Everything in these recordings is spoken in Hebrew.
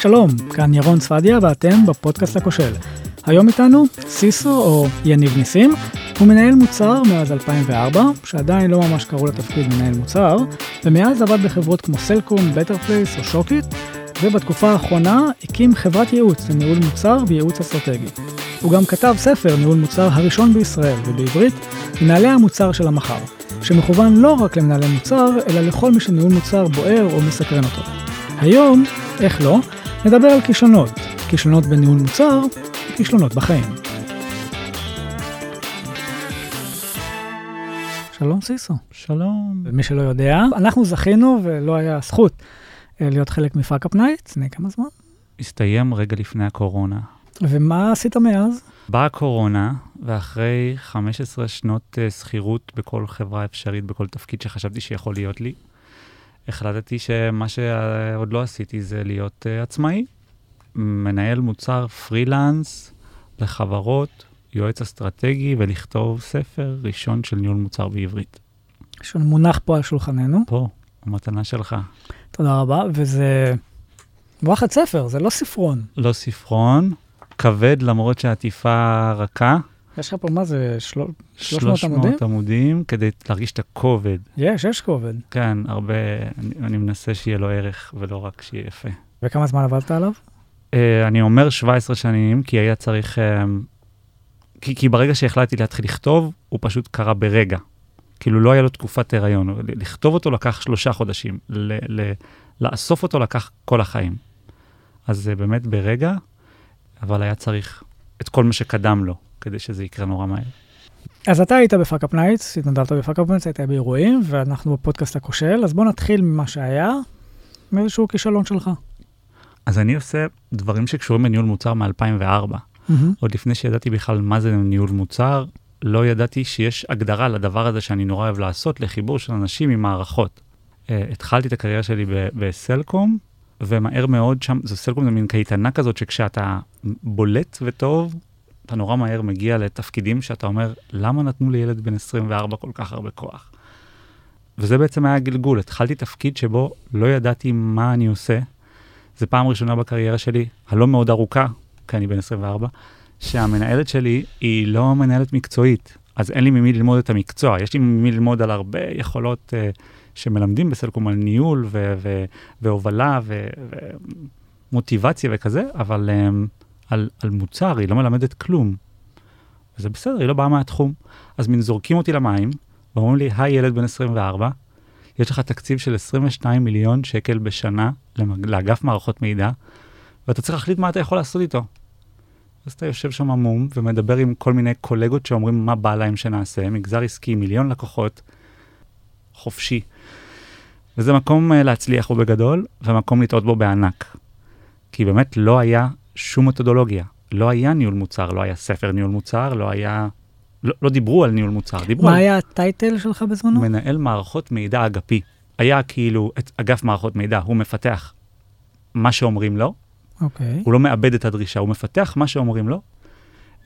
שלום, כאן ירון צפדיה ואתם בפודקאסט הכושל. היום איתנו סיסו או יניב ניסים, הוא מנהל מוצר מאז 2004, שעדיין לא ממש קראו לתפקיד מנהל מוצר, ומאז עבד בחברות כמו סלקום, בטר פלייס או שוקית, ובתקופה האחרונה הקים חברת ייעוץ לניהול מוצר וייעוץ אסטרטגי. הוא גם כתב ספר ניהול מוצר הראשון בישראל ובעברית, מנהלי המוצר של המחר, שמכוון לא רק למנהלי מוצר, אלא לכל מי שניהול מוצר בוער או מסקרן אותו. היום, איך לא, נדבר על כישלונות, כישלונות בניהול מוצר וכישלונות בחיים. שלום סיסו. שלום. ומי שלא יודע, אנחנו זכינו ולא היה זכות אה, להיות חלק מ Fuckup Night לפני כמה זמן. הסתיים רגע לפני הקורונה. ומה עשית מאז? באה הקורונה, ואחרי 15 שנות אה, שכירות בכל חברה אפשרית, בכל תפקיד שחשבתי שיכול להיות לי, החלטתי שמה שעוד לא עשיתי זה להיות uh, עצמאי. מנהל מוצר פרילנס לחברות, יועץ אסטרטגי, ולכתוב ספר ראשון של ניהול מוצר בעברית. שמונח פה על שולחננו. פה, המתנה שלך. תודה רבה, וזה וואחד ספר, זה לא ספרון. לא ספרון, כבד למרות שהעטיפה רכה. יש לך פה, מה זה, של... 300 300 עמודים? עמודים כדי להרגיש את הכובד. יש, יש כובד. כן, הרבה, אני, אני מנסה שיהיה לו ערך ולא רק שיהיה יפה. וכמה זמן עבדת עליו? Uh, אני אומר 17 שנים, כי היה צריך... Uh, כי, כי ברגע שהחלטתי להתחיל לכתוב, הוא פשוט קרה ברגע. כאילו לא היה לו תקופת הריון. לכתוב אותו לקח שלושה חודשים, ל, ל, לאסוף אותו לקח כל החיים. אז זה באמת ברגע, אבל היה צריך את כל מה שקדם לו, כדי שזה יקרה נורא מהר. אז אתה היית ב Fuckup Nights, התנדבת ב Fuckup Nights, היית באירועים, ואנחנו בפודקאסט הכושל, אז בוא נתחיל ממה שהיה, מאיזשהו כישלון שלך. אז אני עושה דברים שקשורים בניהול מוצר מ-2004. עוד לפני שידעתי בכלל מה זה ניהול מוצר, לא ידעתי שיש הגדרה לדבר הזה שאני נורא אוהב לעשות, לחיבור של אנשים עם מערכות. אה, התחלתי את הקריירה שלי ב- בסלקום, ומהר מאוד שם, זו סלקום זה מין קייטנה כזאת שכשאתה בולט וטוב, אתה נורא מהר מגיע לתפקידים שאתה אומר, למה נתנו לילד בן 24 כל כך הרבה כוח? וזה בעצם היה הגלגול, התחלתי תפקיד שבו לא ידעתי מה אני עושה. זו פעם ראשונה בקריירה שלי, הלא מאוד ארוכה, כי אני בן 24, שהמנהלת שלי היא לא מנהלת מקצועית, אז אין לי ממי ללמוד את המקצוע, יש לי ממי ללמוד על הרבה יכולות uh, שמלמדים בסלקום, על ניהול ו- ו- והובלה ומוטיבציה וכזה, אבל um, על, על מוצר היא לא מלמדת כלום. וזה בסדר, היא לא באה מהתחום. אז מין זורקים אותי למים, ואומרים לי, היי ילד בן 24, יש לך תקציב של 22 מיליון שקל בשנה. לאגף מערכות מידע, ואתה צריך להחליט מה אתה יכול לעשות איתו. אז אתה יושב שם עמום ומדבר עם כל מיני קולגות שאומרים מה בא להם שנעשה, מגזר עסקי, מיליון לקוחות, חופשי. וזה מקום uh, להצליח בו בגדול, ומקום לטעות בו בענק. כי באמת לא היה שום מתודולוגיה. לא היה ניהול מוצר, לא היה ספר ניהול מוצר, לא היה... לא, לא דיברו על ניהול מוצר, דיברו מה על... היה הטייטל שלך בזמנו? מנהל מערכות מידע אגפי. היה כאילו את אגף מערכות מידע, הוא מפתח מה שאומרים לו, אוקיי. הוא לא מאבד את הדרישה, הוא מפתח מה שאומרים לו,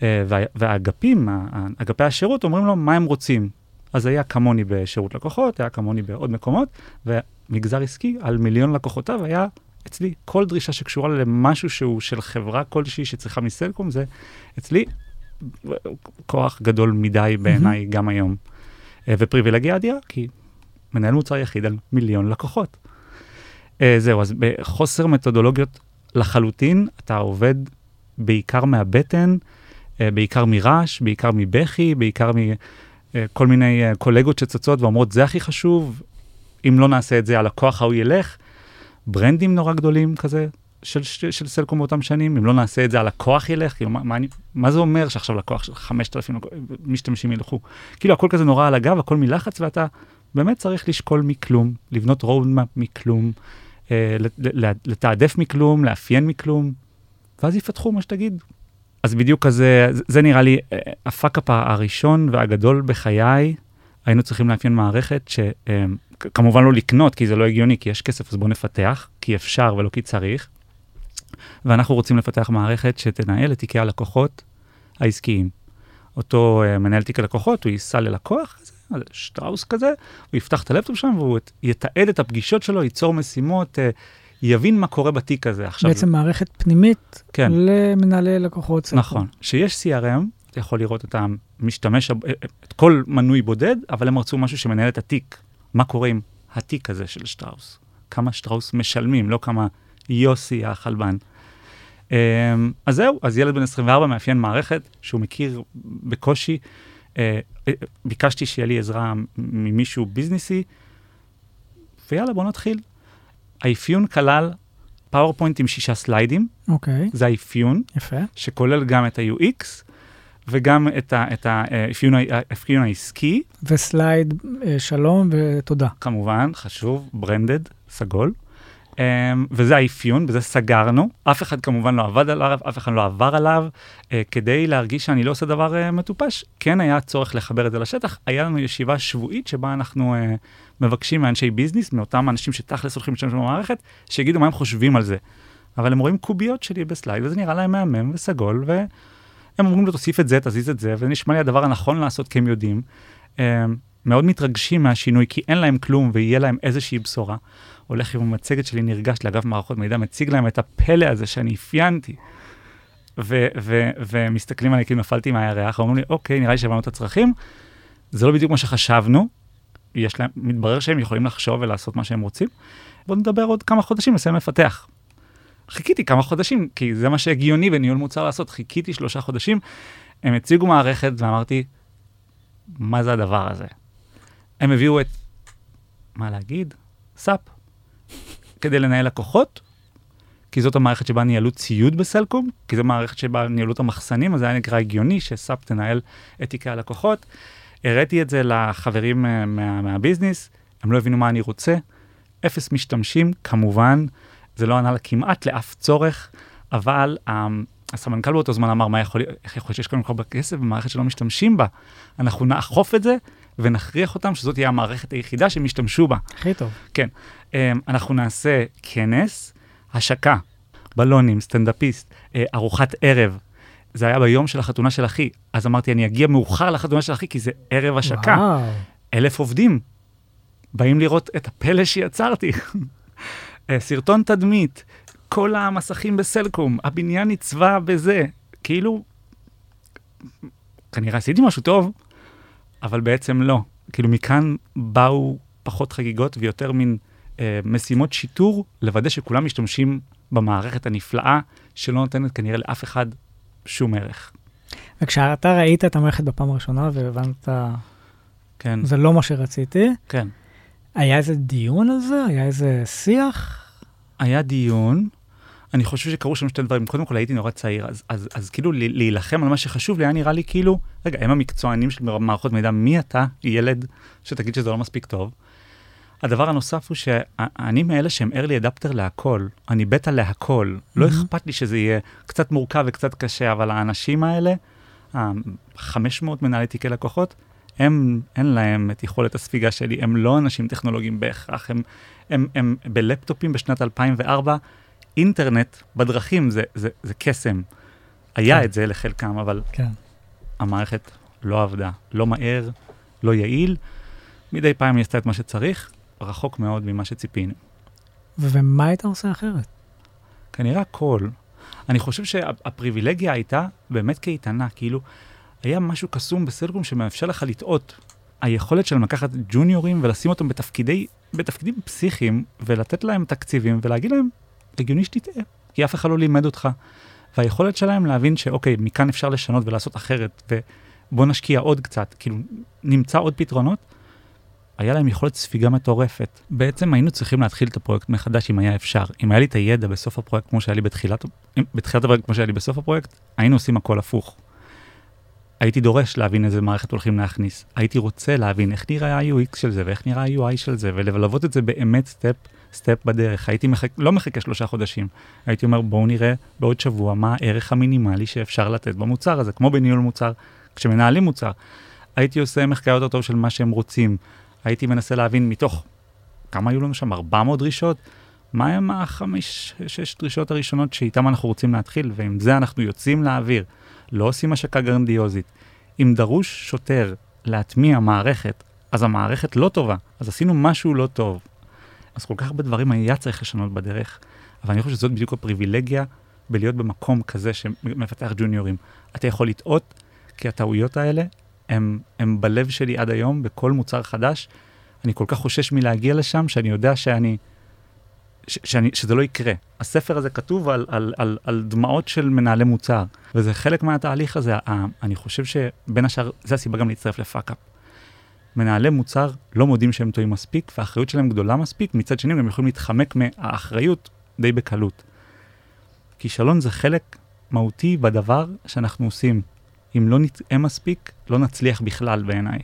אה, וה- והאגפים, אגפי השירות, אומרים לו מה הם רוצים. אז היה כמוני בשירות לקוחות, היה כמוני בעוד מקומות, ומגזר עסקי על מיליון לקוחותיו היה אצלי כל דרישה שקשורה למשהו שהוא של חברה כלשהי שצריכה מסלקום, זה אצלי כוח גדול מדי בעיניי גם היום. אה, ופריבילגיה אדירה, כי מנהל מוצר יחיד על מיליון לקוחות. אה, זהו, אז בחוסר מתודולוגיות לחלוטין, אתה עובד בעיקר מהבטן, אה, בעיקר מרעש, בעיקר מבכי, בעיקר מכל מיני קולגות שצצות ואומרות, זה הכי חשוב, אם לא נעשה את זה, הלקוח ההוא ילך. ברנדים נורא גדולים כזה, של, של, של סלקום באותם שנים, אם לא נעשה את זה, הלקוח ילך, כאילו, מה, מה, אני, מה זה אומר שעכשיו לקוח של 5,000 משתמשים ילכו? כאילו, הכל כזה נורא על הגב, הכל מלחץ, ואתה באמת צריך לשקול מכלום, לבנות roadmap מכלום, אה, לתעדף מכלום, לאפיין מכלום, ואז יפתחו מה שתגיד. אז בדיוק כזה, זה, נראה לי אה, ה fuckup הראשון והגדול בחיי, היינו צריכים לאפיין מערכת שכמובן לא לקנות, כי זה לא הגיוני, כי יש כסף, אז בואו נפתח, כי אפשר ולא כי צריך. ואנחנו רוצים לפתח מערכת שתנהל את תיקי הלקוחות העסקיים. אותו אה, מנהל תיק הלקוחות, הוא ייסע ללקוח, שטראוס כזה, הוא יפתח את הלפטופ שם והוא יתעד את הפגישות שלו, ייצור משימות, uh, יבין מה קורה בתיק הזה. עכשיו, בעצם מערכת פנימית כן, למנהלי לקוחות. נכון. שיש CRM, אתה יכול לראות את המשתמש, את כל מנוי בודד, אבל הם רצו משהו שמנהל את התיק. מה קורה עם התיק הזה של שטראוס? כמה שטראוס משלמים, לא כמה יוסי החלבן. אמ, אז זהו, אז ילד בן 24 מאפיין מערכת שהוא מכיר בקושי. אה, אה, ביקשתי שיהיה לי עזרה ממישהו ביזנסי, ויאללה, בוא נתחיל. האפיון כלל PowerPoint עם שישה סליידים, אוקיי, זה האפיון, יפה. שכולל גם את ה-UX וגם את ה- את האפיון ה- האפיון העסקי, ו slide אה, שלום ותודה. כמובן, חשוב, branded, סגול. Um, וזה האפיון, בזה סגרנו. אף אחד כמובן לא עבד עליו, אף אחד לא עבר עליו, uh, כדי להרגיש שאני לא עושה דבר uh, מטופש. כן היה צורך לחבר את זה לשטח. היה לנו ישיבה שבועית שבה אנחנו uh, מבקשים מאנשי ביזנס, מאותם אנשים שתכלס הולכים להשתמש במערכת, שיגידו מה הם חושבים על זה. אבל הם רואים קוביות שלי בסלייד, וזה נראה להם מהמם וסגול, והם אומרים לו, תוסיף את זה, תזיז את זה, וזה נשמע לי הדבר הנכון לעשות, כי הם יודעים. Um, מאוד מתרגשים מהשינוי, כי אין להם כלום ויהיה להם איזושהי בשורה. הולך עם המצגת שלי, נרגש לאגף מערכות מידע, מציג להם את הפלא הזה שאני אפיינתי. ומסתכלים עליי כאילו נפלתי מהירח, אומרים לי, אוקיי, נראה לי שהבנו את הצרכים. זה לא בדיוק מה שחשבנו, יש להם, מתברר שהם יכולים לחשוב ולעשות מה שהם רוצים. בואו נדבר עוד כמה חודשים, נסיים לפתח. חיכיתי כמה חודשים, כי זה מה שהגיוני בניהול מוצר לעשות, חיכיתי שלושה חודשים, הם הציגו מערכת ואמרתי, מה זה הדבר הזה? הם הביאו את, מה להגיד? סאפ, כדי לנהל לקוחות, כי זאת המערכת שבה ניהלו ציוד בסלקום, כי זו מערכת שבה ניהלו את המחסנים, אז זה היה נקרא הגיוני שסאפ תנהל את תיקי הלקוחות. הראיתי את זה לחברים אה, מה, מהביזנס, הם לא הבינו מה אני רוצה. אפס משתמשים, כמובן, זה לא ענה כמעט לאף צורך, אבל um, הסמנכ"ל באותו זמן אמר, מה יכול, איך יכול להיות שיש כאן כל כך כסף במערכת שלא משתמשים בה? אנחנו נאכוף את זה ונכריח אותם שזאת תהיה המערכת היחידה שהם ישתמשו בה. הכי טוב. Um, אנחנו נעשה כנס, השקה, בלונים, סטנדאפיסט, uh, ארוחת ערב. זה היה ביום של החתונה של אחי, אז אמרתי, אני אגיע מאוחר לחתונה של אחי, כי זה ערב השקה. וואו. אלף עובדים באים לראות את הפלא שיצרתי. אה, סרטון תדמית, כל המסכים בסלקום, הבניין נצבע בזה. כאילו, כנראה עשיתי משהו טוב, אבל בעצם לא. כאילו, מכאן באו פחות חגיגות ויותר מין אה, משימות שיטור, לוודא שכולם משתמשים במערכת הנפלאה, שלא נותנת כנראה לאף אחד שום ערך. וכשאתה ראית את המערכת בפעם הראשונה והבנת, כן, זה לא מה שרציתי, כן. היה איזה דיון על זה? היה איזה שיח? היה דיון, אני חושב שקרו שם שתי דברים. קודם כל הייתי נורא צעיר, אז, אז, אז כאילו להילחם על מה שחשוב לי היה נראה לי כאילו, רגע, הם המקצוענים של מערכות מידע, מי אתה, ילד, שתגיד שזה לא מספיק טוב? הדבר הנוסף הוא שאני מאלה שהם early adapter להכל, אני בטא להכל. לא Mhm. אכפת לי שזה יהיה קצת מורכב וקצת קשה, אבל האנשים האלה, ה-500 מנהלי תיקי לקוחות, הם, אין להם את יכולת הספיגה שלי, הם לא אנשים טכנולוגיים בהכרח, הם, הם, הם בלפטופים בשנת 2004, אינטרנט בדרכים זה, זה, זה קסם. היה כן. את זה לחלקם, אבל כן. המערכת לא עבדה, לא מהר, לא יעיל. מדי פעם היא עשתה את מה שצריך, רחוק מאוד ממה שציפינו. ומה היית עושה אחרת? כנראה הכל. אני חושב שהפריבילגיה הייתה באמת קייטנה, כאילו, היה משהו קסום בסלקום שמאפשר לך לטעות. היכולת שלהם לקחת ג'וניורים ולשים אותם בתפקידי, בתפקידים פסיכיים, ולתת להם תקציבים ולהגיד להם, הגיוני שתטעה, כי אף אחד לא לימד אותך. והיכולת שלהם להבין שאוקיי, מכאן אפשר לשנות ולעשות אחרת, ובוא נשקיע עוד קצת, כאילו, נמצא עוד פתרונות, היה להם יכולת ספיגה מטורפת. בעצם היינו צריכים להתחיל את הפרויקט מחדש אם היה אפשר. אם היה לי את הידע בסוף הפרויקט כמו שהיה לי בתחילת, בתחילת הפרויקט כמו שהיה לי בסוף הפרויקט, היינו עושים הכל הפוך. הייתי דורש להבין איזה מערכת הולכים להכניס. הייתי רוצה להבין איך נראה ה-UX של זה ואיך נראה ה-UI של זה, וללוות את זה באמת סטפ, סטפ בדרך. הייתי מחכה, לא מחכה שלושה חודשים. הייתי אומר, בואו נראה בעוד שבוע מה הערך המינימלי שאפשר לתת במוצר הזה, כמו בניהול מוצר, כשמנהלים מוצר. הייתי עושה מחקר יותר טוב של מה שהם רוצים. הייתי מנסה להבין מתוך, כמה היו לנו שם? 400 דרישות? מה הם החמש, שש דרישות הראשונות שאיתן אנחנו רוצים להתחיל, ועם זה אנחנו יוצאים לאוויר. לא עושים השקה גרנדיוזית. אם דרוש שוטר להטמיע מערכת, אז המערכת לא טובה, אז עשינו משהו לא טוב. אז כל כך הרבה דברים היה צריך לשנות בדרך, אבל אני חושב שזאת בדיוק הפריבילגיה בלהיות במקום כזה שמפתח ג'וניורים. אתה יכול לטעות, כי הטעויות האלה הם, הם בלב שלי עד היום, בכל מוצר חדש. אני כל כך חושש מלהגיע לשם, שאני יודע שאני, שאני, שזה לא יקרה. הספר הזה כתוב על, על, על, על דמעות של מנהלי מוצר, וזה חלק מהתהליך הזה. אני חושב שבין השאר, זה הסיבה גם להצטרף ל Fuckup. מנהלי מוצר לא מודים שהם טועים מספיק, והאחריות שלהם גדולה מספיק, מצד שני הם יכולים להתחמק מהאחריות די בקלות. כישלון זה חלק מהותי בדבר שאנחנו עושים. אם לא נטעה מספיק, לא נצליח בכלל בעיניי.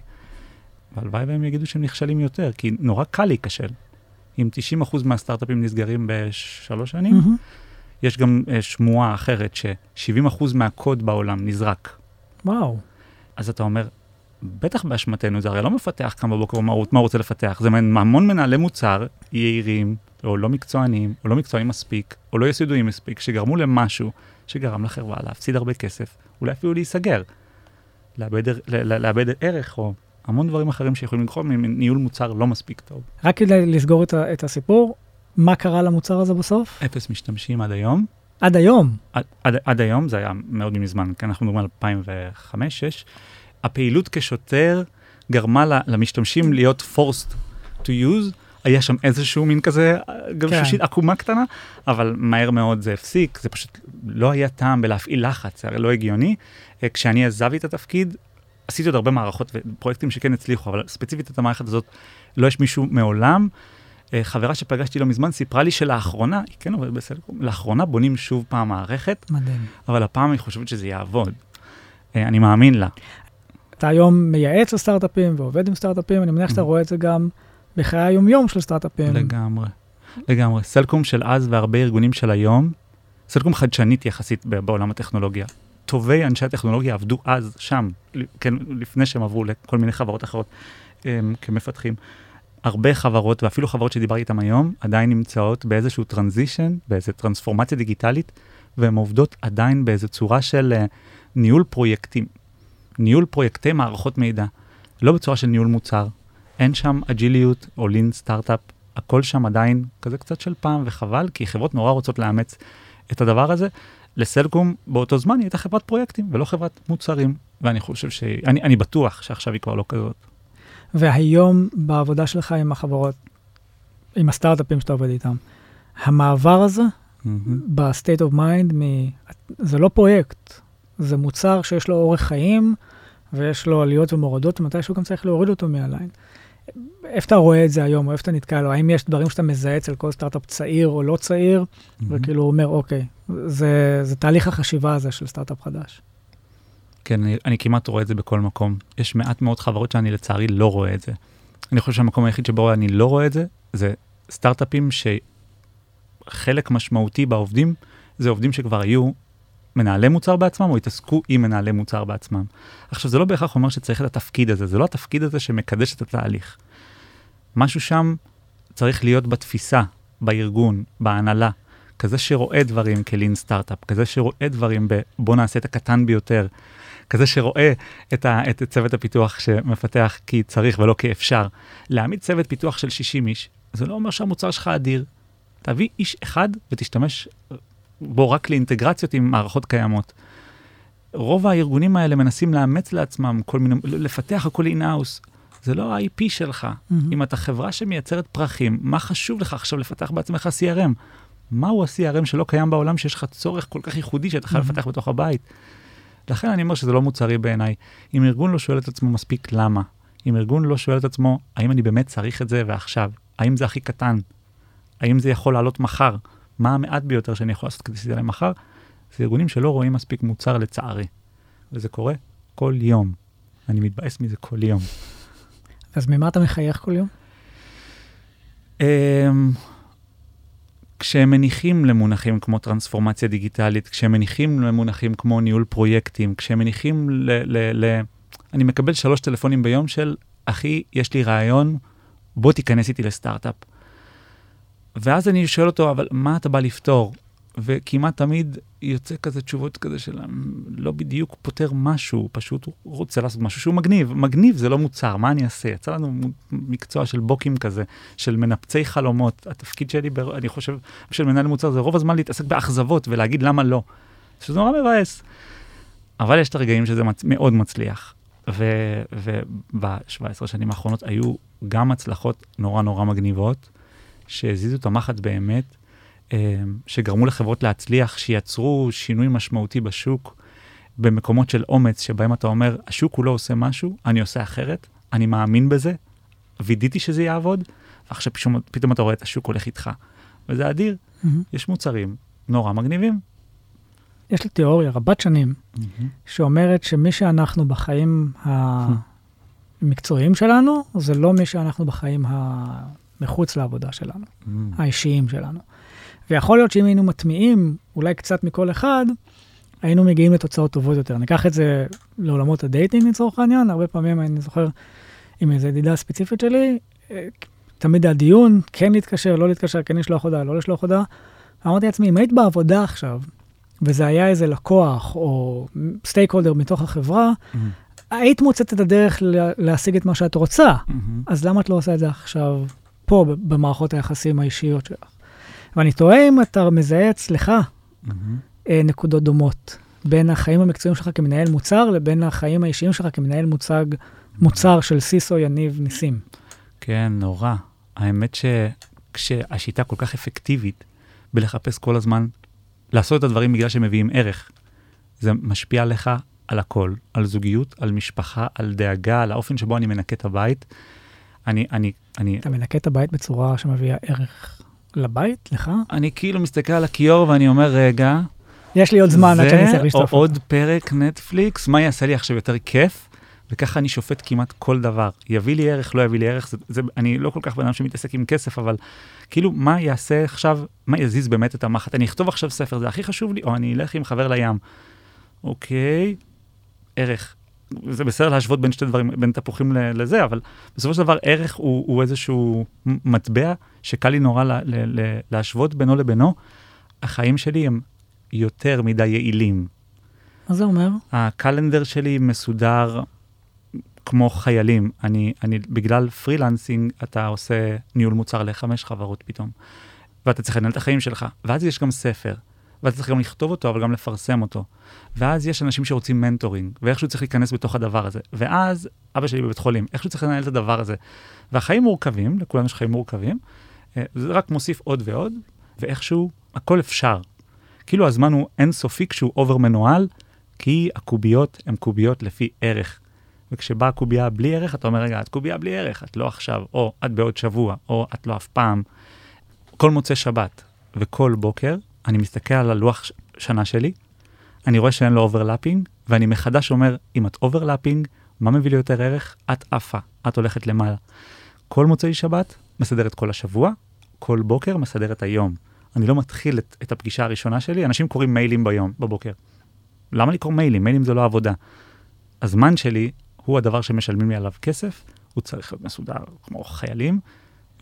והלוואי והם יגידו שהם נכשלים יותר, כי נורא קל להיכשל. אם 90% מהסטארט-אפים נסגרים בשלוש שנים, mm-hmm. יש גם uh, שמועה אחרת ש-70% מהקוד בעולם נזרק. וואו. אז אתה אומר, בטח באשמתנו, זה הרי לא מפתח קם בבוקר מה הוא רוצה לפתח, זה המון מנהלי מוצר יהירים, או לא מקצוענים, או לא מקצוענים מספיק, או לא יסודיים מספיק, שגרמו למשהו שגרם לחברה להפסיד הרבה כסף, אולי אפילו להיסגר, לאבד, לאבד ערך, או המון דברים אחרים שיכולים לגרום מניהול מוצר לא מספיק טוב. רק כדי לסגור את, את הסיפור, מה קרה למוצר הזה בסוף? אפס משתמשים עד היום. עד היום? עד, עד, עד היום, זה היה מאוד מזמן, כי אנחנו מדברים על 2005-2006. הפעילות כשוטר גרמה למשתמשים להיות forced to use, היה שם איזשהו מין כזה, גם כן. שושית עקומה קטנה, אבל מהר מאוד זה הפסיק, זה פשוט לא היה טעם בלהפעיל לחץ, זה הרי לא הגיוני. אה, כשאני עזבתי את התפקיד, עשיתי עוד הרבה מערכות ופרויקטים שכן הצליחו, אבל ספציפית את המערכת הזאת, לא יש מישהו מעולם. אה, חברה שפגשתי לא מזמן סיפרה לי שלאחרונה, היא כן עובדת בסלקום, לאחרונה בונים שוב פעם מערכת, מדהים. אבל הפעם היא חושבת שזה יעבוד. אה, אני מאמין לה. אתה היום מייעץ לסטארט-אפים ועובד עם סטארט-אפים, אני מניח שאתה mm. רואה את זה גם בחיי היומיום של סטארט-אפים. לגמרי, לגמרי. סלקום של אז והרבה ארגונים של היום, סלקום חדשנית יחסית בעולם הטכנולוגיה. טובי אנשי הטכנולוגיה עבדו אז, שם, כן, לפני שהם עברו לכל מיני חברות אחרות הם, כמפתחים. הרבה חברות, ואפילו חברות שדיברתי איתן היום, עדיין נמצאות באיזשהו טרנזישן, באיזו טרנספורמציה דיגיטלית, והן עובדות עדיין באיזו צורה של uh, ניהול פרויקטים. ניהול פרויקטי מערכות מידע, לא בצורה של ניהול מוצר. אין שם אג'יליות או לין סטארט-אפ, הכל שם עדיין כזה קצת של פעם, וחבל, כי חברות נורא רוצות לאמץ את הדבר הזה. לסלקום באותו זמן היא הייתה חברת פרויקטים ולא חברת מוצרים, ואני חושב ש... אני, אני בטוח שעכשיו היא כבר לא כזאת. והיום בעבודה שלך עם החברות, עם הסטארט-אפים שאתה עובד איתם, המעבר הזה, mm-hmm. ב-state of mind, מ... זה לא פרויקט, זה מוצר שיש לו אורך חיים, ויש לו עליות ומורדות, ומתישהו גם צריך להוריד אותו מהליין. איפה אתה רואה את זה היום, או איפה אתה נתקע לו? האם יש דברים שאתה מזהה אצל כל סטארט-אפ צעיר או לא צעיר, mm-hmm. וכאילו הוא אומר, אוקיי, זה, זה תהליך החשיבה הזה של סטארט-אפ חדש. כן, אני, אני כמעט רואה את זה בכל מקום. יש מעט מאוד חברות שאני לצערי לא רואה את זה. אני חושב שהמקום היחיד שבו אני לא רואה את זה, זה סטארט-אפים שחלק משמעותי בעובדים, זה עובדים שכבר היו מנהלי מוצר בעצמם, או התעסקו עם מנהלי מוצר בעצמם. עכשיו, זה לא בהכרח אומר שצריך את התפקיד הזה, זה לא התפקיד הזה שמקדש את התהליך. משהו שם צריך להיות בתפיסה, בארגון, בהנהלה, כזה שרואה דברים כ lean startup, כזה שרואה דברים בבוא נעשה את הקטן ביותר, כזה שרואה את, ה, את צוות הפיתוח שמפתח כי צריך ולא כי אפשר. להעמיד צוות פיתוח של 60 איש, זה לא אומר שהמוצר שלך אדיר. תביא איש אחד ותשתמש בו רק לאינטגרציות עם מערכות קיימות. רוב הארגונים האלה מנסים לאמץ לעצמם כל מיני, לפתח הכל in-house. זה לא ה-IP שלך. Mm-hmm. אם אתה חברה שמייצרת פרחים, מה חשוב לך עכשיו לפתח בעצמך CRM? מהו ה-CRM שלא קיים בעולם שיש לך צורך כל כך ייחודי שאתה חייב mm-hmm. לפתח בתוך הבית? לכן אני אומר שזה לא מוצרי בעיניי. אם ארגון לא שואל את עצמו מספיק למה, אם ארגון לא שואל את עצמו, האם אני באמת צריך את זה ועכשיו? האם זה הכי קטן? האם זה יכול לעלות מחר? מה המעט ביותר שאני יכול לעשות כדי שזה להם מחר? זה ארגונים שלא רואים מספיק מוצר לצערי. וזה קורה כל יום. אני מתבאס מזה כל יום. אז ממה אתה מחייך כל יום? כשהם מניחים למונחים כמו טרנספורמציה דיגיטלית, כשהם מניחים למונחים כמו ניהול פרויקטים, כשהם מניחים ל... ל, ל אני מקבל שלוש טלפונים ביום של, אחי, יש לי רעיון, בוא תיכנס איתי לסטארט-אפ. ואז אני שואל אותו, אבל מה אתה בא לפתור? וכמעט תמיד יוצא כזה תשובות כזה של לא בדיוק פותר משהו, פשוט רוצה לעשות משהו שהוא מגניב. מגניב זה לא מוצר, מה אני אעשה? יצא לנו מקצוע של בוקים כזה, של מנפצי חלומות. התפקיד שלי, ב, אני חושב, של מנהל מוצר זה רוב הזמן להתעסק באכזבות ולהגיד למה לא. שזה נורא מבאס. אבל יש את הרגעים שזה מצ... מאוד מצליח. וב-17 שנים האחרונות היו גם הצלחות נורא נורא מגניבות, שהזיזו את המחט באמת. אה, שגרמו לחברות להצליח, שיצרו שינוי משמעותי בשוק, במקומות של אומץ, שבהם אתה אומר, השוק הוא לא עושה משהו, אני עושה אחרת, אני מאמין בזה, וידאתי שזה יעבוד, ועכשיו פתאום, פתאום אתה רואה את השוק הולך איתך. וזה אדיר. Mm-hmm. יש מוצרים נורא מגניבים. יש לי תיאוריה רבת שנים, mm-hmm. שאומרת שמי שאנחנו בחיים המקצועיים שלנו, זה לא מי שאנחנו בחיים המחוץ לעבודה שלנו, mm-hmm. האישיים שלנו. ויכול להיות שאם היינו מטמיעים אולי קצת מכל אחד, היינו מגיעים לתוצאות טובות יותר. ניקח את זה לעולמות ה dating לצורך העניין, הרבה פעמים אני זוכר עם איזו ידידה ספציפית שלי, אה, תמיד היה דיון, כן להתקשר, לא להתקשר, כן לשלוח הודעה, לא לשלוח הודעה. אמרתי לעצמי, אם היית בעבודה עכשיו, וזה היה איזה לקוח או סטייק הולדר מתוך החברה, mm-hmm. היית מוצאת את הדרך להשיג את מה שאת רוצה. Mm-hmm. אז למה את לא עושה את זה עכשיו, פה, במערכות היחסים האישיות שלך? ואני תוהה אם אתה מזהה אצלך mm-hmm. נקודות דומות בין החיים המקצועיים שלך כמנהל מוצר לבין החיים האישיים שלך כמנהל מוצג, מוצר של סיסו יניב ניסים. כן, נורא. האמת שכשהשיטה כל כך אפקטיבית בלחפש כל הזמן, לעשות את הדברים בגלל שמביאים ערך, זה משפיע עליך על הכל, על זוגיות, על משפחה, על דאגה, על האופן שבו אני מנקה את הבית. אני, אני, אני... אתה מנקה את הבית בצורה שמביאה ערך לבית, לך? אני כאילו מסתכל על הכיור ואני אומר, רגע, יש לי עוד זמן עד שאני צריך לשטוף. זה עוד פרק נטפליקס, מה יעשה לי עכשיו יותר כיף? וככה אני שופט כמעט כל דבר. יביא לי ערך, לא יביא לי ערך, זה, זה, אני לא כל כך בן אדם שמתעסק עם כסף, אבל כאילו, מה יעשה עכשיו, מה יזיז באמת את המחט? אני אכתוב עכשיו ספר, זה הכי חשוב לי, או אני אלך עם חבר לים. אוקיי, ערך. זה בסדר להשוות בין שתי דברים, בין תפוחים לזה, אבל בסופו של דבר ערך הוא, הוא איזשהו מטבע שקל לי נורא לה, לה, לה, להשוות בינו לבינו. החיים שלי הם יותר מדי יעילים. מה זה אומר? ה calendar שלי מסודר כמו חיילים. אני, אני, בגלל freelancing, אתה עושה ניהול מוצר לחמש חברות פתאום, ואתה צריך לנהל את החיים שלך, ואז יש גם ספר. ואתה צריך גם לכתוב אותו, אבל גם לפרסם אותו. ואז יש אנשים שרוצים mentoring, ואיכשהו צריך להיכנס בתוך הדבר הזה. ואז אבא שלי בבית חולים, איכשהו צריך לנהל את הדבר הזה. והחיים מורכבים, לכולנו יש חיים מורכבים, אה, זה רק מוסיף עוד ועוד, ואיכשהו הכל אפשר. כאילו הזמן הוא אינסופי כשהוא over מנוהל, כי הקוביות הן קוביות לפי ערך. וכשבאה קובייה בלי ערך, אתה אומר, רגע, את קובייה בלי ערך, את לא עכשיו, או את בעוד שבוע, או את לא אף פעם. כל מוצאי שבת וכל בוקר, אני מסתכל על הלוח שנה שלי, אני רואה שאין לו overlapping, ואני מחדש אומר, אם את overlapping, מה מביא לי יותר ערך? את עפה, את הולכת למעלה. כל מוצאי שבת מסדר את כל השבוע, כל בוקר מסדר את היום. אני לא מתחיל את, את הפגישה הראשונה שלי, אנשים קוראים מיילים ביום, בבוקר. למה לקרוא מיילים? מיילים זה לא עבודה. הזמן שלי הוא הדבר שמשלמים לי עליו כסף, הוא צריך להיות מסודר כמו חיילים,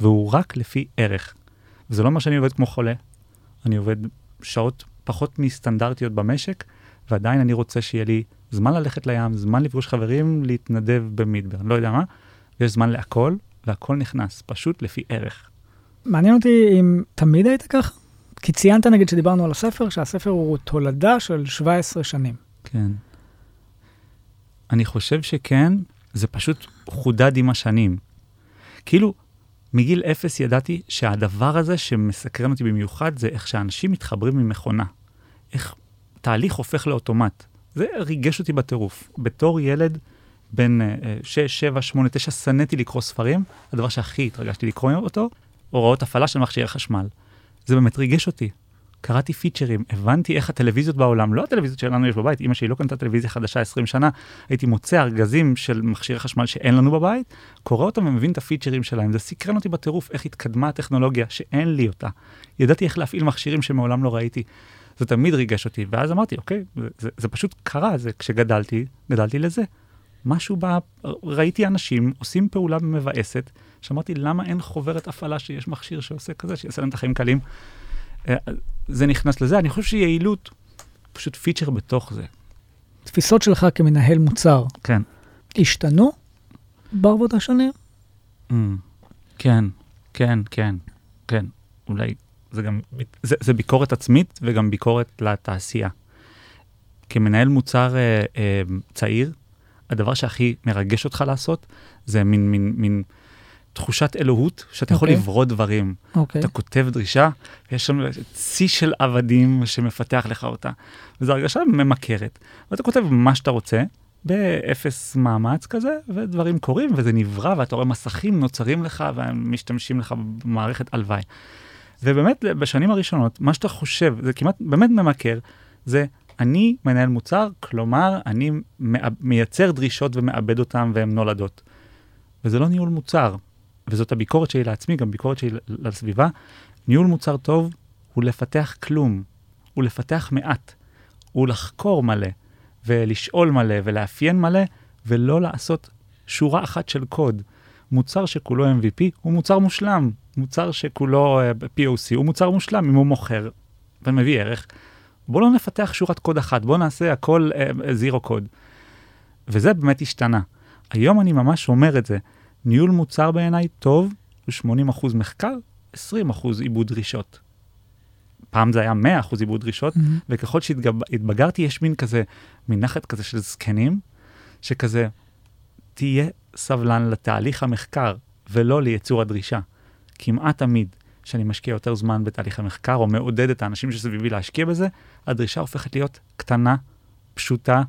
והוא רק לפי ערך. וזה לא אומר שאני עובד כמו חולה, אני עובד שעות פחות מסטנדרטיות במשק, ועדיין אני רוצה שיהיה לי זמן ללכת לים, זמן לפגוש חברים, להתנדב במידבר, אני לא יודע מה, ויש זמן להכל, והכל נכנס, פשוט לפי ערך. מעניין אותי אם תמיד היית ככה? כי ציינת נגיד שדיברנו על הספר, שהספר הוא תולדה של 17 שנים. כן. אני חושב שכן, זה פשוט חודד עם השנים. כאילו, מגיל אפס ידעתי שהדבר הזה שמסקרן אותי במיוחד זה איך שאנשים מתחברים עם מכונה. איך תהליך הופך לאוטומט. זה ריגש אותי בטירוף. בתור ילד בן 6, 7, 8, 9, שנאתי לקרוא ספרים, הדבר שהכי התרגשתי לקרוא אותו, הוראות הפעלה של מכשירי חשמל. זה באמת ריגש אותי. קראתי פיצ'רים, הבנתי איך הטלוויזיות בעולם, לא הטלוויזיות שלנו יש בבית, אמא שלי לא קנתה טלוויזיה חדשה 20 שנה, הייתי מוצא ארגזים של מכשירי חשמל שאין לנו בבית, קורא אותם ומבין את הפיצ'רים שלהם. זה סקרן אותי בטירוף איך התקדמה הטכנולוגיה, שאין לי אותה. ידעתי איך להפעיל מכשירים שמעולם לא ראיתי. זה תמיד ריגש אותי, ואז אמרתי, אוקיי, זה, זה, זה פשוט קרה, זה כשגדלתי, גדלתי לזה. משהו ב... ראיתי אנשים עושים פעולה מבאסת, שאמרתי, למה אין חוברת הפעלה שיש מכשיר שעושה כזה, שיעשה להם את החיים קלים? אה, זה נכנס לזה. אני חושב שיעילות פשוט פיצ'ר בתוך זה. תפיסות שלך כמנהל מוצר כן. השתנו ברבות השנים? Mm, כן, כן, כן, כן. אולי זה גם, זה, זה ביקורת עצמית וגם ביקורת לתעשייה. כמנהל מוצר אה, אה, צעיר, הדבר שהכי מרגש אותך לעשות, זה מין, מין, מין תחושת אלוהות, שאתה יכול אוקיי. לברוא דברים. אוקיי. אתה כותב דרישה, ויש שם צי של עבדים שמפתח לך אותה. וזו הרגשה ממכרת. ואתה כותב מה שאתה רוצה, באפס מאמץ כזה, ודברים קורים, וזה נברא, ואתה רואה מסכים נוצרים לך, ומשתמשים לך במערכת הלוואי. ובאמת, בשנים הראשונות, מה שאתה חושב, זה כמעט באמת ממכר, זה אני מנהל מוצר, כלומר, אני מייצר דרישות ומעבד אותן והן נולדות. וזה לא ניהול מוצר, וזאת הביקורת שלי לעצמי, גם ביקורת שלי לסביבה. ניהול מוצר טוב הוא לפתח כלום, הוא לפתח מעט, הוא לחקור מלא, ולשאול מלא, ולאפיין מלא, ולא לעשות שורה אחת של קוד. מוצר שכולו MVP הוא מוצר מושלם, מוצר שכולו אה, POC הוא מוצר מושלם אם הוא מוכר ומביא ערך. בואו לא נפתח שורת קוד אחת, בואו נעשה הכל זירו קוד. וזה באמת השתנה. היום אני ממש אומר את זה, ניהול מוצר בעיניי טוב הוא 80% מחקר, 20% עיבוד דרישות. פעם זה היה 100% עיבוד דרישות, מהמם. וככל שהתבגרתי יש מין כזה, מין נחת כזה של זקנים, שכזה, תהיה סבלן לתהליך המחקר ולא ליצור הדרישה. כמעט תמיד כשאני משקיע יותר זמן בתהליך המחקר, או מעודד את האנשים שסביבי להשקיע בזה, הדרישה הופכת להיות קטנה, פשוטה,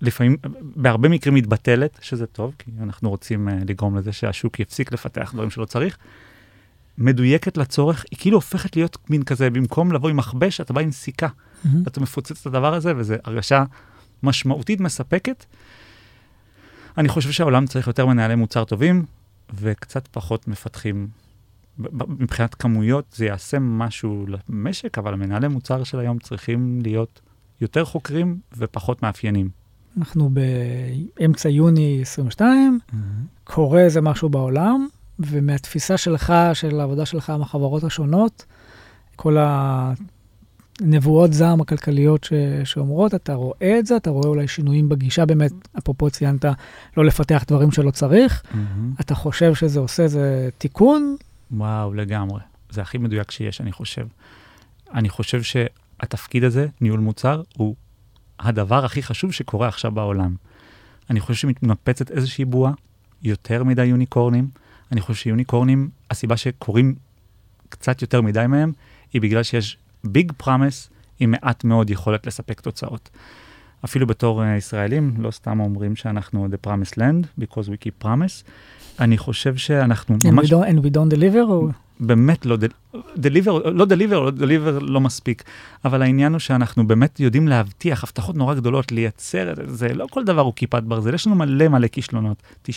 לפעמים, בהרבה מקרים מתבטלת, שזה טוב, כי אנחנו רוצים uh, לגרום לזה שהשוק יפסיק לפתח דברים שלא צריך. מדויקת לצורך, היא כאילו הופכת להיות מין כזה, במקום לבוא עם מכבש, אתה בא עם סיכה. מהמם. אתה מפוצץ את הדבר הזה, וזו הרגשה משמעותית מספקת. אני חושב שהעולם צריך יותר מנהלי מוצר טובים, וקצת פחות מפתחים. מבחינת כמויות זה יעשה משהו למשק, אבל המנהלי מוצר של היום צריכים להיות יותר חוקרים ופחות מאפיינים. אנחנו באמצע יוני 22, קורה איזה משהו בעולם, ומהתפיסה שלך, של העבודה שלך עם החברות השונות, כל הנבואות זעם הכלכליות ש... שאומרות, אתה רואה את זה, אתה רואה אולי שינויים בגישה באמת, אפרופו ציינת, לא לפתח דברים שלא צריך, אתה חושב שזה עושה איזה תיקון? וואו, לגמרי. זה הכי מדויק שיש, אני חושב. אני חושב שהתפקיד הזה, ניהול מוצר, הוא הדבר הכי חשוב שקורה עכשיו בעולם. אני חושב שמתנפצת איזושהי בועה, יותר מדי יוניקורנים. אני חושב שיוניקורנים, הסיבה שקורים קצת יותר מדי מהם, היא בגלל שיש ביג פרמס עם מעט מאוד יכולת לספק תוצאות. אפילו בתור uh, ישראלים, לא סתם אומרים שאנחנו the promised land, because we keep promise. אני חושב שאנחנו And we ממש... don't, and we don't deliver? או... באמת לא, דליבר, לא דליבר, לא דליבר לא מספיק, אבל העניין הוא שאנחנו באמת יודעים להבטיח הבטחות נורא גדולות, לייצר, זה לא כל דבר הוא כיפת ברזל, יש לנו מלא מלא כישלונות, 90%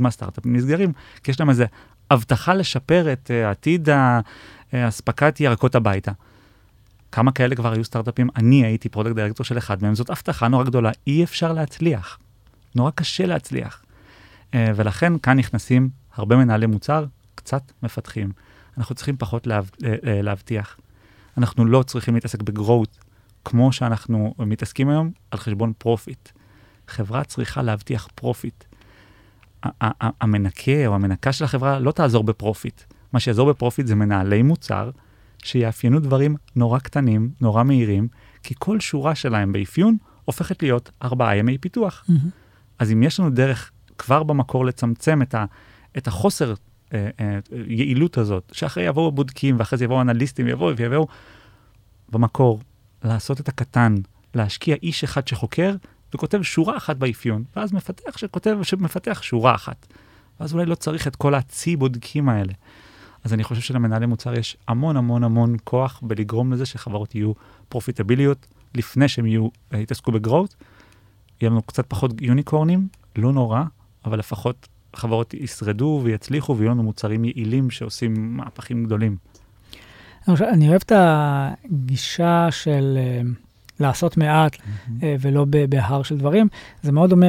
מהסטארט-אפים נסגרים, כי יש להם איזה הבטחה לשפר את uh, עתיד האספקת ירקות הביתה. כמה כאלה כבר היו סטארט-אפים? אני הייתי product director של אחד מהם, זאת הבטחה נורא גדולה, אי אפשר להצליח, נורא קשה להצליח. Uh, ולכן כאן נכנסים הרבה מנהלי מוצר, קצת מפתחים. אנחנו צריכים פחות להב, אה, להבטיח. אנחנו לא צריכים להתעסק ב growth, כמו שאנחנו מתעסקים היום, על חשבון profit. חברה צריכה להבטיח profit. המנקה או המנקה של החברה לא תעזור ב profit. מה שיעזור ב profit זה מנהלי מוצר, שיאפיינו דברים נורא קטנים, נורא מהירים, כי כל שורה שלהם באפיון הופכת להיות ארבעה ימי פיתוח. Mm-hmm. אז אם יש לנו דרך כבר במקור לצמצם את, ה, את החוסר אה, אה, יעילות הזאת, שאחרי יבואו בודקים ואחרי זה יבואו אנליסטים, יבואו ויבואו, במקור, לעשות את הקטן, להשקיע איש אחד שחוקר וכותב שורה אחת באפיון, ואז מפתח שכותב, שמפתח שורה אחת. ואז אולי לא צריך את כל הצי בודקים האלה. אז אני חושב שלמנהלי מוצר יש המון המון המון כוח בלגרום לזה שחברות יהיו פרופיטביליות לפני שהם יהיו, אה, יתעסקו בגרואות. יהיה לנו קצת פחות יוניקורנים, לא נורא, אבל לפחות חברות ישרדו ויצליחו ויהיו לנו מוצרים יעילים שעושים מהפכים גדולים. אני אוהב את הגישה של uh, לעשות מעט uh, ולא בהר של דברים. זה מאוד דומה,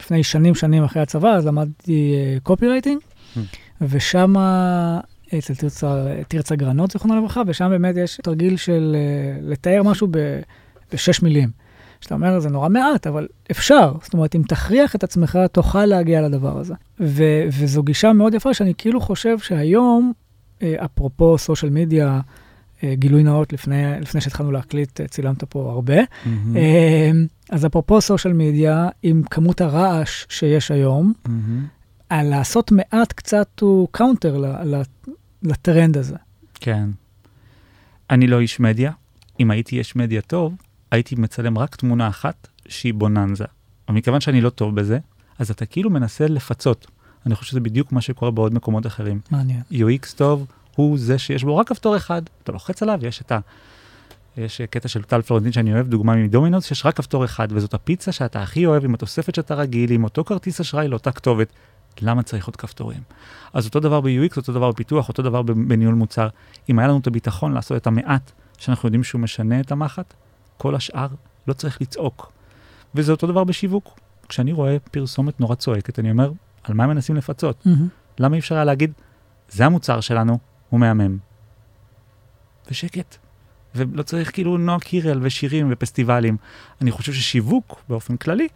לפני שנים, שנים אחרי הצבא, אז למדתי קופי רייטינג, Mm. ושם, אצל תרצה, תרצה גרנות, זיכרונו לברכה, ושם באמת יש תרגיל של לתאר משהו בשש מילים. שאתה אומר, זה נורא מעט, אבל אפשר. זאת אומרת, אם תכריח את עצמך, תוכל להגיע לדבר הזה. ו- וזו גישה מאוד יפה, שאני כאילו חושב שהיום, אה, אפרופו social media, גילוי נאות, לפני, לפני שהתחלנו להקליט, אה, צילמת פה הרבה. Mm-hmm. אז אפרופו social media, עם כמות הרעש שיש היום, Mm-hmm. על לעשות מעט קצת הוא counter לטרנד הזה. כן. אני לא איש מדיה. אם הייתי איש מדיה טוב, הייתי מצלם רק תמונה אחת שהיא בוננזה. אבל מכיוון שאני לא טוב בזה, אז אתה כאילו מנסה לפצות. אני חושב שזה בדיוק מה שקורה בעוד מקומות אחרים. מעניין. UX טוב הוא זה שיש בו רק כפתור אחד, אתה לוחץ עליו, יש את ה... יש קטע של טל פלורנטין שאני אוהב, דוגמה מדומינוס, שיש רק כפתור אחד, וזאת הפיצה שאתה הכי אוהב עם התוספת שאתה רגיל, עם אותו כרטיס אשראי לאותה כתובת. למה צריך עוד כפתורים? אז אותו דבר ב-UX, אותו דבר בפיתוח, אותו דבר בניהול מוצר. אם היה לנו את הביטחון לעשות את המעט, שאנחנו יודעים שהוא משנה את המחט, כל השאר לא צריך לצעוק. וזה אותו דבר בשיווק. כשאני רואה פרסומת נורא צועקת, אני אומר, על מה הם מנסים לפצות? מהמם. למה אי אפשר היה להגיד, זה המוצר שלנו, הוא מהמם. ושקט. ולא צריך כאילו נועה קירל ושירים ופסטיבלים. אני חושב ששיווק, באופן כללי,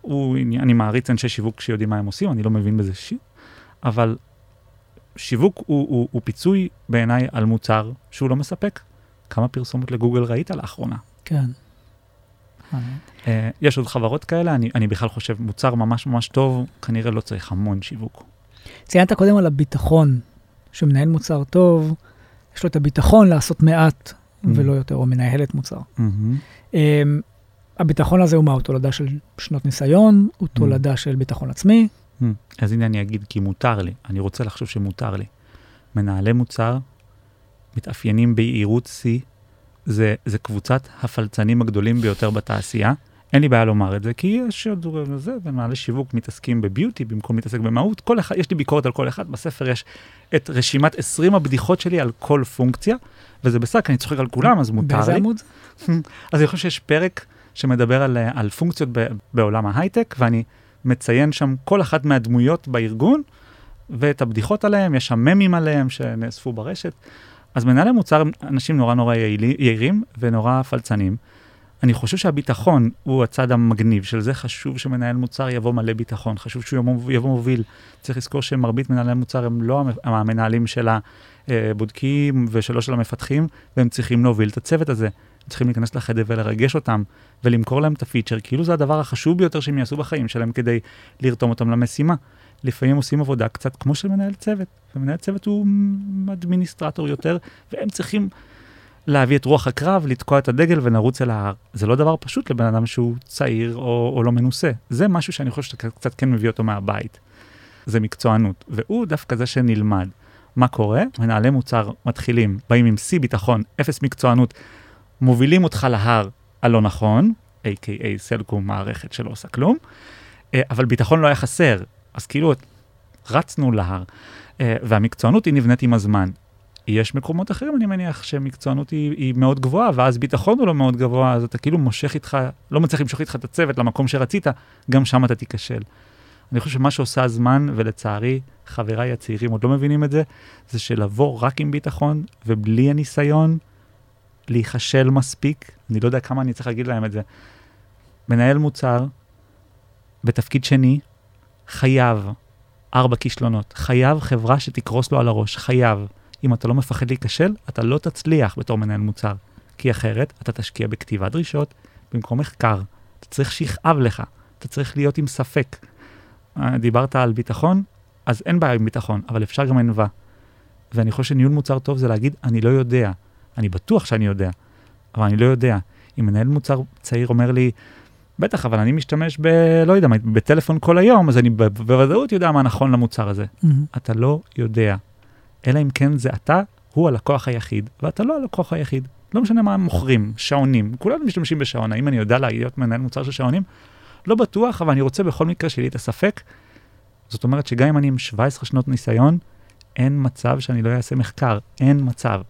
הוא, אני מעריץ אנשי שיווק שיודעים מה הם עושים, אני לא מבין בזה שיט, אבל שיווק הוא, הוא, הוא פיצוי בעיניי על מוצר שהוא לא מספק. כמה פרסומות לגוגל ראית לאחרונה? כן. Uh, יש עוד חברות כאלה, אני, אני בכלל חושב, מוצר ממש ממש טוב, כנראה לא צריך המון שיווק. ציינת קודם על הביטחון, שמנהל מוצר טוב, יש לו את הביטחון לעשות מעט ולא יותר, או מנהלת מוצר. Um, הביטחון הזה הוא מה? הוא תולדה של שנות ניסיון, הוא תולדה של ביטחון עצמי. Hmm, אז הנה אני אגיד, כי מותר לי, אני רוצה לחשוב שמותר לי. מנהלי מוצר מתאפיינים ביהירות שיא, זה, זה קבוצת הפלצנים הגדולים ביותר בתעשייה. אין לי בעיה לומר את זה, כי יש עוד זה, ומנהלי שיווק מתעסקים בביוטי במקום להתעסק במהות. כל אחד, יש לי ביקורת על כל אחד, בספר יש את רשימת 20 הבדיחות שלי על כל פונקציה, וזה בסדר, כי אני צוחק על כולם, אז מותר באיזה לי. עמוד? זה? אז אני חושב שיש פרק שמדבר על, על פונקציות ב, בעולם ההייטק, ואני מציין שם כל אחת מהדמויות בארגון, ואת הבדיחות עליהם, יש שם ממים עליהם שנאספו ברשת. אז מנהלי מוצר הם אנשים נורא נורא יעירים ונורא פלצנים. אני חושב שהביטחון הוא הצד המגניב של זה, חשוב שמנהל מוצר יבוא מלא ביטחון, חשוב שהוא יבוא, מוביל. צריך לזכור שמרבית מנהלי מוצר הם לא המ- המנהלים של הבודקים ושלא של המפתחים, והם צריכים להוביל את הצוות הזה. הם צריכים להיכנס לחדר ולרגש אותם, ולמכור להם את הפיצ'ר, כאילו זה הדבר החשוב ביותר שהם יעשו בחיים שלהם כדי לרתום אותם למשימה. לפעמים עושים עבודה קצת כמו של מנהל צוות, ומנהל צוות הוא אדמיניסטרטור יותר, והם צריכים להביא את רוח הקרב, לתקוע את הדגל ונרוץ אל ההר. זה לא דבר פשוט לבן אדם שהוא צעיר או, או לא מנוסה. זה משהו שאני חושב שקצת כן מביא אותו מהבית. זה מקצוענות, והוא דווקא זה שנלמד. מה קורה? מנהלי מוצר מתחילים, באים עם שיא ביטחון, אפס מקצוענות, מובילים אותך להר הלא נכון, a.k.a. סלקום מערכת שלא עושה כלום, אה, אבל ביטחון לא היה חסר, אז כאילו רצנו להר, אה, והמקצוענות היא נבנית עם הזמן. יש מקומות אחרים, אני מניח, שמקצוענות היא, היא מאוד גבוהה, ואז ביטחון הוא לא מאוד גבוה, אז אתה כאילו מושך איתך, לא מצליח למשוך איתך את הצוות למקום שרצית, גם שם אתה תיכשל. אני חושב שמה שעושה הזמן, ולצערי, חבריי הצעירים עוד לא מבינים את זה, זה שלבוא רק עם ביטחון ובלי הניסיון, להיכשל מספיק, אני לא יודע כמה אני צריך להגיד להם את זה. מנהל מוצר, בתפקיד שני, חייב ארבע כישלונות, חייב חברה שתקרוס לו על הראש, חייב. אם אתה לא מפחד להיכשל, אתה לא תצליח בתור מנהל מוצר, כי אחרת אתה תשקיע בכתיבת דרישות במקום מחקר. אתה צריך שיכאב לך, אתה צריך להיות עם ספק. אה, דיברת על ביטחון, אז אין בעיה עם ביטחון, אבל אפשר גם ענווה. ואני חושב שניהול מוצר טוב זה להגיד, אני לא יודע. אני בטוח שאני יודע, אבל אני לא יודע. אם מנהל מוצר צעיר אומר לי, בטח, אבל אני משתמש ב... לא יודע, בטלפון כל היום, אז אני בוודאות יודע מה נכון למוצר הזה. מהמם. אתה לא יודע. אלא אם כן זה אתה, הוא הלקוח היחיד, ואתה לא הלקוח היחיד. לא משנה מה הם מוכרים, שעונים, כולנו משתמשים בשעון, האם אני יודע להיות מנהל מוצר של שעונים? לא בטוח, אבל אני רוצה בכל מקרה שיהיה לי את הספק. זאת אומרת שגם אם אני עם 17 שנות ניסיון, אין מצב שאני לא אעשה מחקר, אין מצב.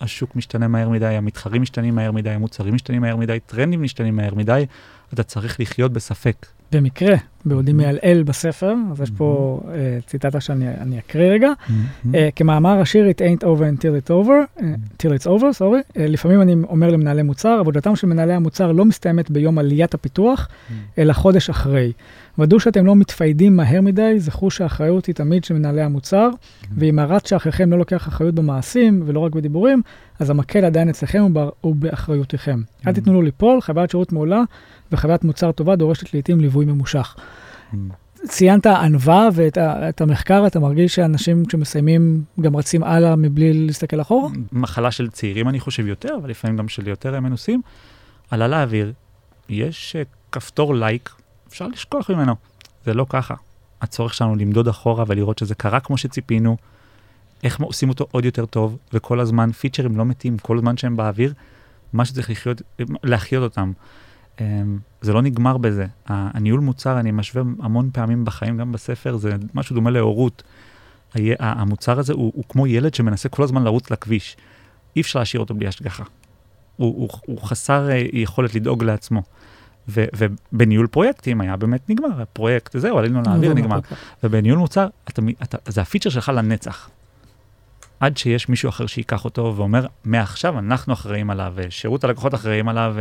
השוק משתנה מהר מדי, המתחרים משתנים מהר מדי, המוצרים משתנים מהר מדי, טרנדים משתנים מהר מדי, אתה צריך לחיות בספק. במקרה, בעודי מעלעל בספר, אז יש פה uh, ציטטה שאני אני אקריא רגע. Uh, כמאמר השיר, It ain't over until it's over, uh, till it's over, סורי. Uh, לפעמים אני אומר למנהלי מוצר, עבודתם של מנהלי המוצר לא מסתיימת ביום עליית הפיתוח, אלא חודש אחרי. ודאו שאתם לא מתפיידים מהר מדי, זכרו שהאחריות היא תמיד של מנהלי המוצר, ואם הרץ שאחריכם לא לוקח אחריות במעשים ולא רק בדיבורים, אז המקל עדיין אצלכם ובאחריותכם. אל תיתנו לו ליפול, חוויית שירות מעולה וחוויית מוצר טובה דורשת לעיתים ליווי ממושך. ציינת ענווה ואת המחקר, אתה מרגיש שאנשים כשמסיימים גם רצים הלאה מבלי להסתכל אחורה? מחלה של צעירים אני חושב יותר, אבל לפעמים גם של יותר מנוסים. עלה לאוויר, יש כפתור לייק, אפשר לשכוח ממנו. זה לא ככה. הצורך שלנו למדוד אחורה ולראות שזה קרה כמו שציפינו, איך עושים אותו עוד יותר טוב, וכל הזמן פיצ'רים לא מתים, כל הזמן שהם באוויר, מה שצריך לחיות, להחיות אותם. זה לא נגמר בזה. הניהול מוצר, אני משווה המון פעמים בחיים, גם בספר, זה משהו דומה להורות. המוצר הזה הוא, הוא כמו ילד שמנסה כל הזמן לרוץ לכביש. אי אפשר להשאיר אותו בלי השגחה. הוא, הוא, הוא חסר יכולת לדאוג לעצמו. ו, ובניהול פרויקטים היה באמת נגמר, הפרויקט, זהו, עלינו לאוויר, נגמר. ובניהול מוצר, אתה, אתה, זה הפיצ'ר שלך לנצח. עד שיש מישהו אחר שייקח אותו ואומר, מעכשיו אנחנו אחראים עליו, שירות הלקוחות אחראים עליו,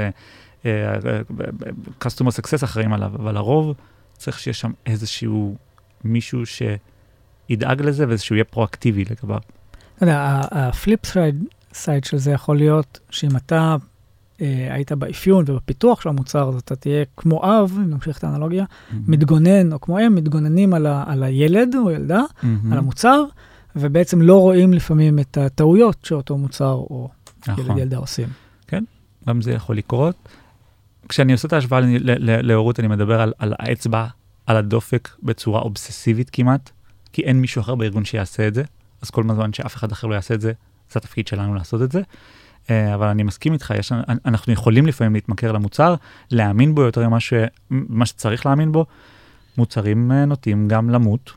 customer success אחראים עליו, אבל לרוב צריך שיהיה שם איזשהו מישהו שידאג לזה ואיזשהו יהיה פרואקטיבי לגביו. אתה יודע, ה flip side של זה יכול להיות שאם אתה אה, היית באפיון ובפיתוח של המוצר, אז אתה תהיה כמו אב, אם נמשיך את האנלוגיה, mm-hmm. מתגונן, או כמו אם, מתגוננים על, ה, על הילד או ילדה, mm-hmm. על המוצר, ובעצם לא רואים לפעמים את הטעויות שאותו מוצר או נכון. ילד ילדה עושים. כן, גם זה יכול לקרות. כשאני עושה את ההשוואה להורות, אני מדבר על, על האצבע, על הדופק בצורה אובססיבית כמעט, כי אין מישהו אחר בארגון שיעשה את זה, אז כל הזמן שאף אחד אחר לא יעשה את זה, זה התפקיד שלנו לעשות את זה. Uh, אבל אני מסכים איתך, יש, אנחנו יכולים לפעמים להתמכר למוצר, להאמין בו יותר ממה שצריך להאמין בו. מוצרים uh, נוטים גם למות,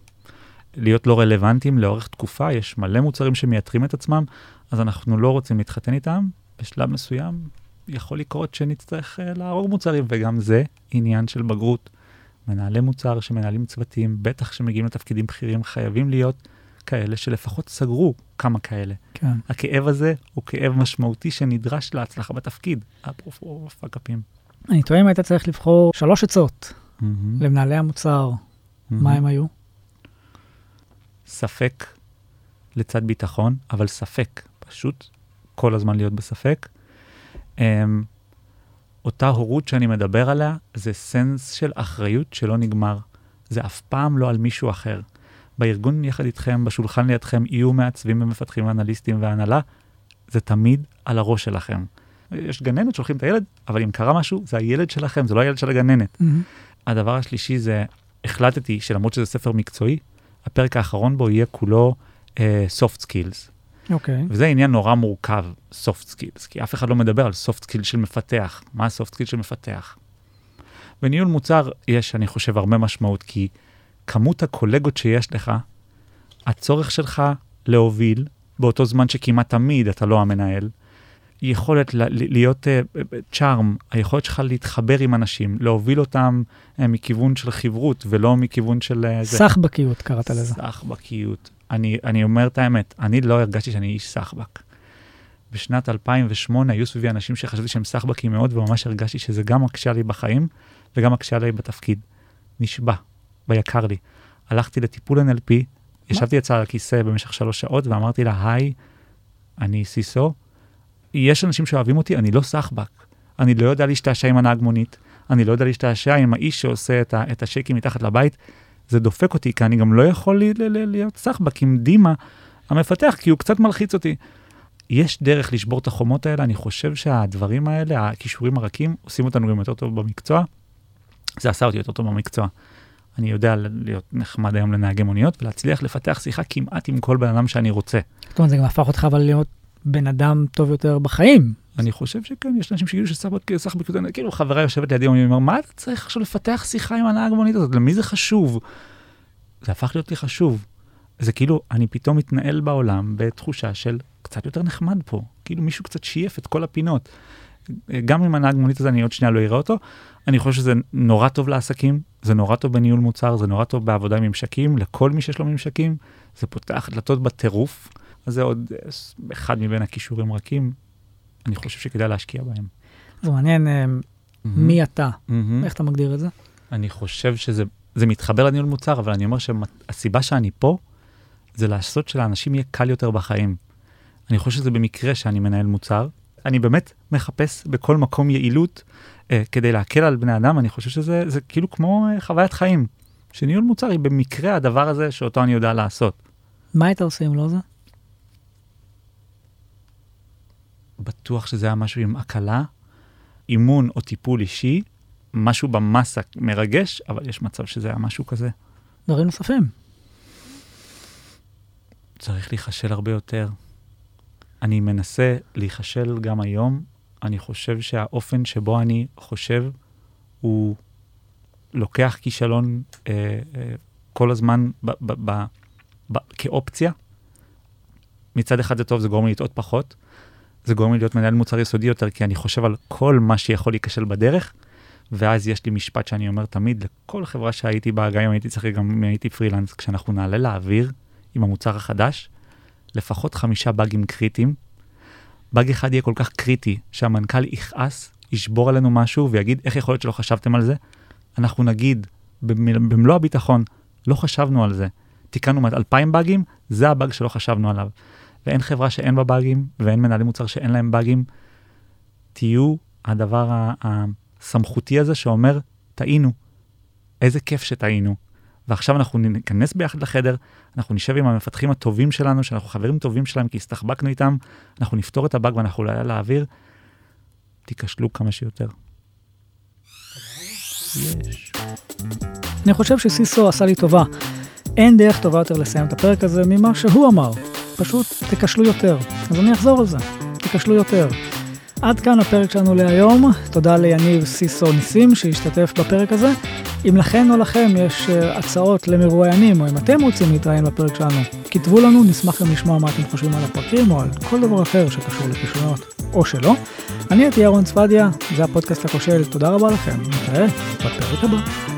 להיות לא רלוונטיים לאורך תקופה, יש מלא מוצרים שמייתרים את עצמם, אז אנחנו לא רוצים להתחתן איתם. בשלב מסוים יכול לקרות שנצטרך uh, להרוג מוצרים, וגם זה עניין של בגרות. מנהלי מוצר שמנהלים צוותים, בטח שמגיעים לתפקידים בכירים, חייבים להיות כאלה שלפחות סגרו כמה כאלה. כן. הכאב הזה הוא כאב משמעותי שנדרש להצלחה בתפקיד, אפרופו פאקאפים. אני טועה אם היית צריך לבחור שלוש עצות mm-hmm. למנהלי המוצר, mm-hmm. מה הם היו? ספק לצד ביטחון, אבל ספק, פשוט כל הזמן להיות בספק. Um, אותה הורות שאני מדבר עליה, זה סנס של אחריות שלא נגמר. זה אף פעם לא על מישהו אחר. בארגון יחד איתכם, בשולחן לידכם, יהיו מעצבים ומפתחים ואנליסטים והנהלה, זה תמיד על הראש שלכם. יש גננת, שולחים את הילד, אבל אם קרה משהו, זה הילד שלכם, זה לא הילד של הגננת. Mm-hmm. הדבר השלישי זה, החלטתי שלמרות שזה ספר מקצועי, הפרק האחרון בו יהיה כולו uh, soft skills. אוקיי. Okay. וזה עניין נורא מורכב, soft skills, כי אף אחד לא מדבר על soft skills של מפתח. מה ה-soft skills של מפתח? בניהול מוצר יש, אני חושב, הרבה משמעות, כי כמות הקולגות שיש לך, הצורך שלך להוביל, באותו זמן שכמעט תמיד אתה לא המנהל, יכולת להיות צ'ארם, uh, היכולת שלך להתחבר עם אנשים, להוביל אותם uh, מכיוון של חברות ולא מכיוון של... Uh, סחבקיות קראת לזה. סחבקיות. אני, אני אומר את האמת, אני לא הרגשתי שאני איש סחבק. בשנת 2008 היו סביבי אנשים שחשבתי שהם סחבקים מאוד, וממש הרגשתי שזה גם מקשה לי בחיים וגם מקשה לי בתפקיד. נשבע, ביקר לי. הלכתי לטיפול NLP, ישבתי אצלה על הכיסא במשך שלוש שעות ואמרתי לה, היי, אני סיסו, יש אנשים שאוהבים אותי, אני לא סחבק. אני לא יודע להשתעשע עם הנהג מונית, אני לא יודע להשתעשע עם האיש שעושה את, ה, את השקים מתחת לבית. זה דופק אותי, כי אני גם לא יכול להיות סחבק עם דימה המפתח, כי הוא קצת מלחיץ אותי. יש דרך לשבור את החומות האלה, אני חושב שהדברים האלה, הכישורים הרכים, עושים אותנו גם יותר טוב במקצוע. זה עשה אותי יותר טוב במקצוע. אני יודע להיות נחמד היום לנהגי מוניות ולהצליח לפתח שיחה כמעט עם כל בן אדם שאני רוצה. זאת אומרת, זה גם הפך אותך אבל להיות בן אדם טוב יותר בחיים. אני חושב שכן, יש אנשים שיגידו שסך בקוטן, כאילו חברה יושבת לידי, ואומרים, מה אתה צריך עכשיו לפתח שיחה עם הנהג מונית הזאת? למי זה חשוב? זה הפך להיות לי חשוב. זה כאילו, אני פתאום מתנהל בעולם בתחושה של קצת יותר נחמד פה. כאילו מישהו קצת שייף את כל הפינות. גם אם הנהג מונית הזה, אני עוד שנייה לא אראה אותו, אני חושב שזה נורא טוב לעסקים, זה נורא טוב בניהול מוצר, זה נורא טוב בעבודה עם ממשקים, לכל מי שיש לו ממשקים, זה פותח דלתות בטירוף, אז זה עוד אה, אחד מבין הכישורים רכים, אני חושב שכדאי להשקיע בהם. זה מעניין, אה, מי אתה? איך אתה מגדיר את זה? אני חושב שזה זה מתחבר לניהול מוצר, אבל אני אומר שהסיבה שאני פה, זה לעשות שלאנשים יהיה קל יותר בחיים. אני חושב שזה במקרה שאני מנהל מוצר. אני באמת מחפש בכל מקום יעילות אה, כדי להקל על בני אדם, אני חושב שזה זה כאילו כמו אה, חוויית חיים. שניהול מוצר היא במקרה הדבר הזה שאותו אני יודע לעשות. מה היית עושה אם לא זה? בטוח שזה היה משהו עם הקלה, אימון או טיפול אישי, משהו במסה מרגש, אבל יש מצב שזה היה משהו כזה. דברים נוספים. צריך להיכשל הרבה יותר. אני מנסה להיכשל גם היום. אני חושב שהאופן שבו אני חושב הוא לוקח כישלון אה, אה, כל הזמן ב, ב, ב, ב, כאופציה. מצד אחד זה טוב, זה גורם לי לטעות פחות. זה גורם לי להיות מנהל מוצר יסודי יותר, כי אני חושב על כל מה שיכול להיכשל בדרך, ואז יש לי משפט שאני אומר תמיד לכל חברה שהייתי בה, גם אם הייתי צריך, גם אם הייתי פרילנס, כשאנחנו נעלה לאוויר עם המוצר החדש, לפחות חמישה באגים קריטיים. באג אחד יהיה כל כך קריטי, שהמנכ"ל יכעס, ישבור עלינו משהו ויגיד, איך יכול להיות שלא חשבתם על זה? אנחנו נגיד, במלוא הביטחון, לא חשבנו על זה. תיקנו אלפיים באגים, זה הבאג שלא חשבנו עליו. ואין חברה שאין בה באגים, ואין מנהלי מוצר שאין להם באגים. תהיו הדבר הסמכותי הזה שאומר, טעינו. איזה כיף שטעינו. ועכשיו אנחנו ניכנס ביחד לחדר, אנחנו נשב עם המפתחים הטובים שלנו, שאנחנו חברים טובים שלהם כי הסתחבקנו איתם, אנחנו נפתור את הבאג ואנחנו נעלה לאוויר, תיכשלו כמה שיותר. יש. אני חושב שסיסו עשה לי טובה. אין דרך טובה יותר לסיים את הפרק הזה ממה שהוא אמר. פשוט תיכשלו יותר. אז אני אחזור על זה, תיכשלו יותר. עד כאן הפרק שלנו להיום, תודה ליניב סיסו ניסים שהשתתף בפרק הזה. אם לכן או לכם יש אה, הצעות למרואיינים, או אם אתם רוצים להתראיין בפרק שלנו, כתבו לנו, נשמח גם לשמוע מה אתם חושבים על הפרקים, או על כל דבר אחר שקשור לכישרונות, או שלא. אני הייתי ירון צפדיה, זה הפודקאסט הכושל, תודה רבה לכם, נתראה בפרק הבא.